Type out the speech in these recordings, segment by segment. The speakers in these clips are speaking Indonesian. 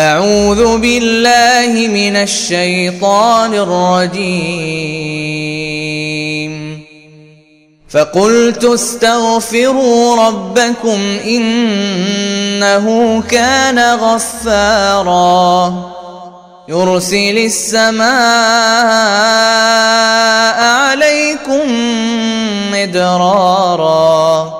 أعوذ بالله من الشيطان الرجيم. فقلت استغفروا ربكم إنه كان غفارا. يرسل السماء عليكم مدرارا.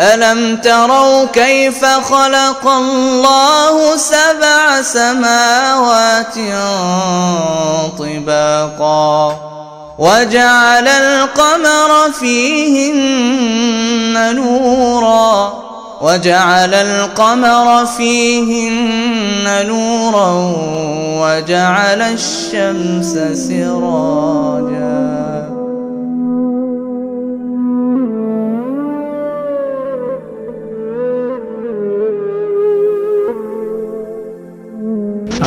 ألم تروا كيف خلق الله سبع سماوات طباقا وجعل القمر فيهن نورا وجعل القمر فيهن نورا وجعل الشمس سراجا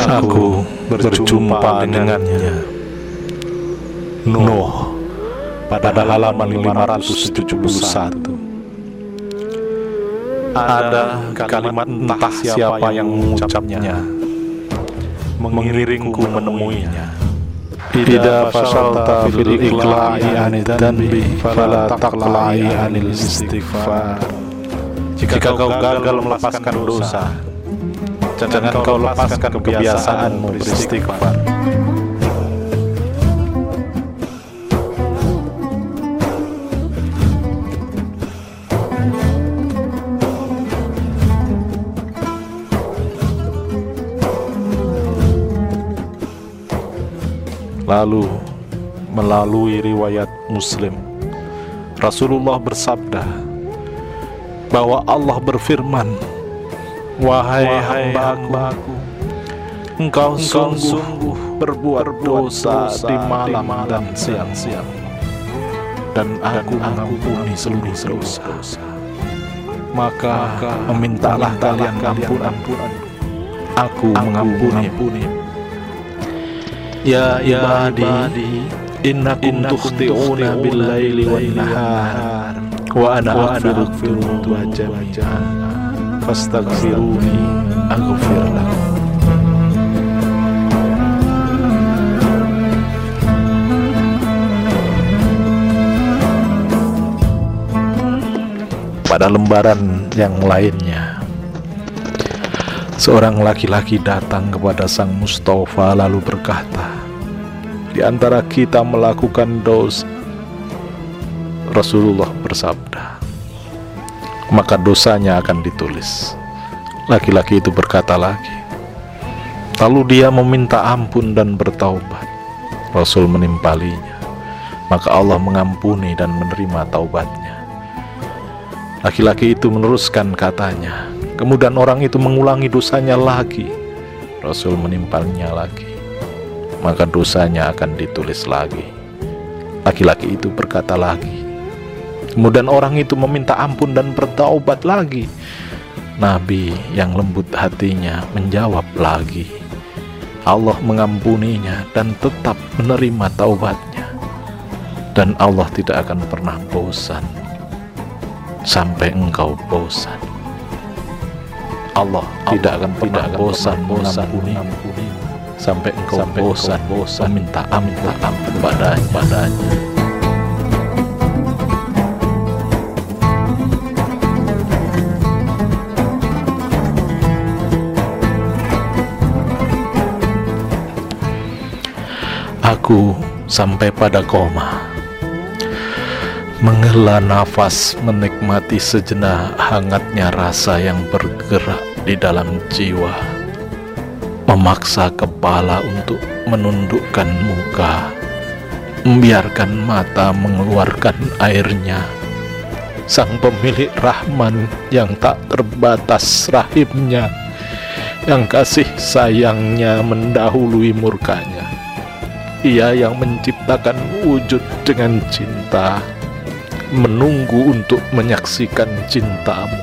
Aku berjumpa dengannya. Nuh pada halaman 571 Ada kalimat entah siapa yang mengucapnya Mengiringku menemuinya. Ida fasalta fil ikla'i anid danbi Fala taqla'i anil istighfar. Jika kau gagal melepaskan dosa Jangan kau lepaskan kebiasaanmu beristighfar Lalu melalui riwayat Muslim Rasulullah bersabda bahwa Allah berfirman Wahai hambaku Engkau sungguh berbuat dosa di malam dan siang-siang Dan aku mengampuni seluruh dosa. Maka memintalah kalian ampunan. Aku mengampuni. Ya ibadi Innakum tukhti'una bil-laili wan-nahar. Wa ana aghfiru jami'an Fastaghfiruni aghfir lakum Pada lembaran yang lainnya Seorang laki-laki datang kepada sang Mustafa lalu berkata Di antara kita melakukan dosa Rasulullah bersabda Maka dosanya akan ditulis. Laki-laki itu berkata lagi Lalu dia meminta ampun dan bertaubat. Rasul menimpalinya. Maka Allah mengampuni dan menerima taubatnya. Laki-laki itu meneruskan katanya. Kemudian orang itu mengulangi dosanya lagi. Rasul menimpalnya lagi. Maka dosanya akan ditulis lagi. Laki-laki itu berkata lagi Kemudian orang itu meminta ampun dan bertaubat lagi. Nabi yang lembut hatinya menjawab lagi. Allah mengampuninya dan tetap menerima taubatnya. Dan Allah tidak akan pernah bosan sampai engkau bosan. Allah tidak akan tidak akan bosan bosan mengampuni. sampai engkau sampai bosan bosan. minta ampun padanya padanya. Aku sampai pada koma. Menghela nafas menikmati sejenak hangatnya rasa yang bergerak di dalam jiwa. Memaksa kepala untuk menundukkan muka. Membiarkan mata mengeluarkan airnya. Sang pemilik rahman yang tak terbatas rahimnya. Yang kasih sayangnya mendahului murkanya. Ia yang menciptakan wujud dengan cinta, menunggu untuk menyaksikan cintamu.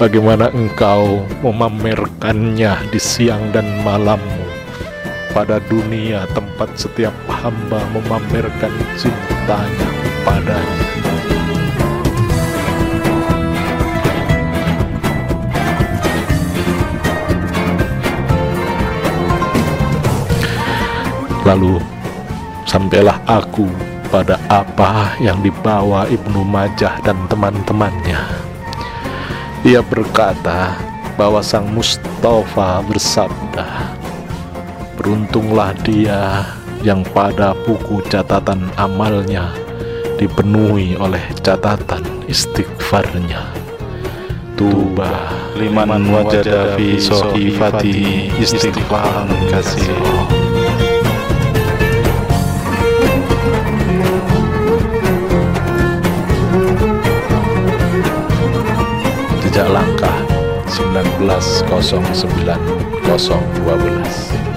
Bagaimana engkau memamerkannya di siang dan malammu pada dunia tempat setiap hamba memamerkan cintanya padanya. Lalu sampailah aku pada apa yang dibawa Ibnu Majah dan teman-temannya. Ia berkata bahwa Sang Mustafa bersabda, Beruntunglah dia yang pada buku catatan amalnya dipenuhi oleh catatan istighfarnya. Tuba liman wajada fi sohifati istighfaran kasih. 12 09 012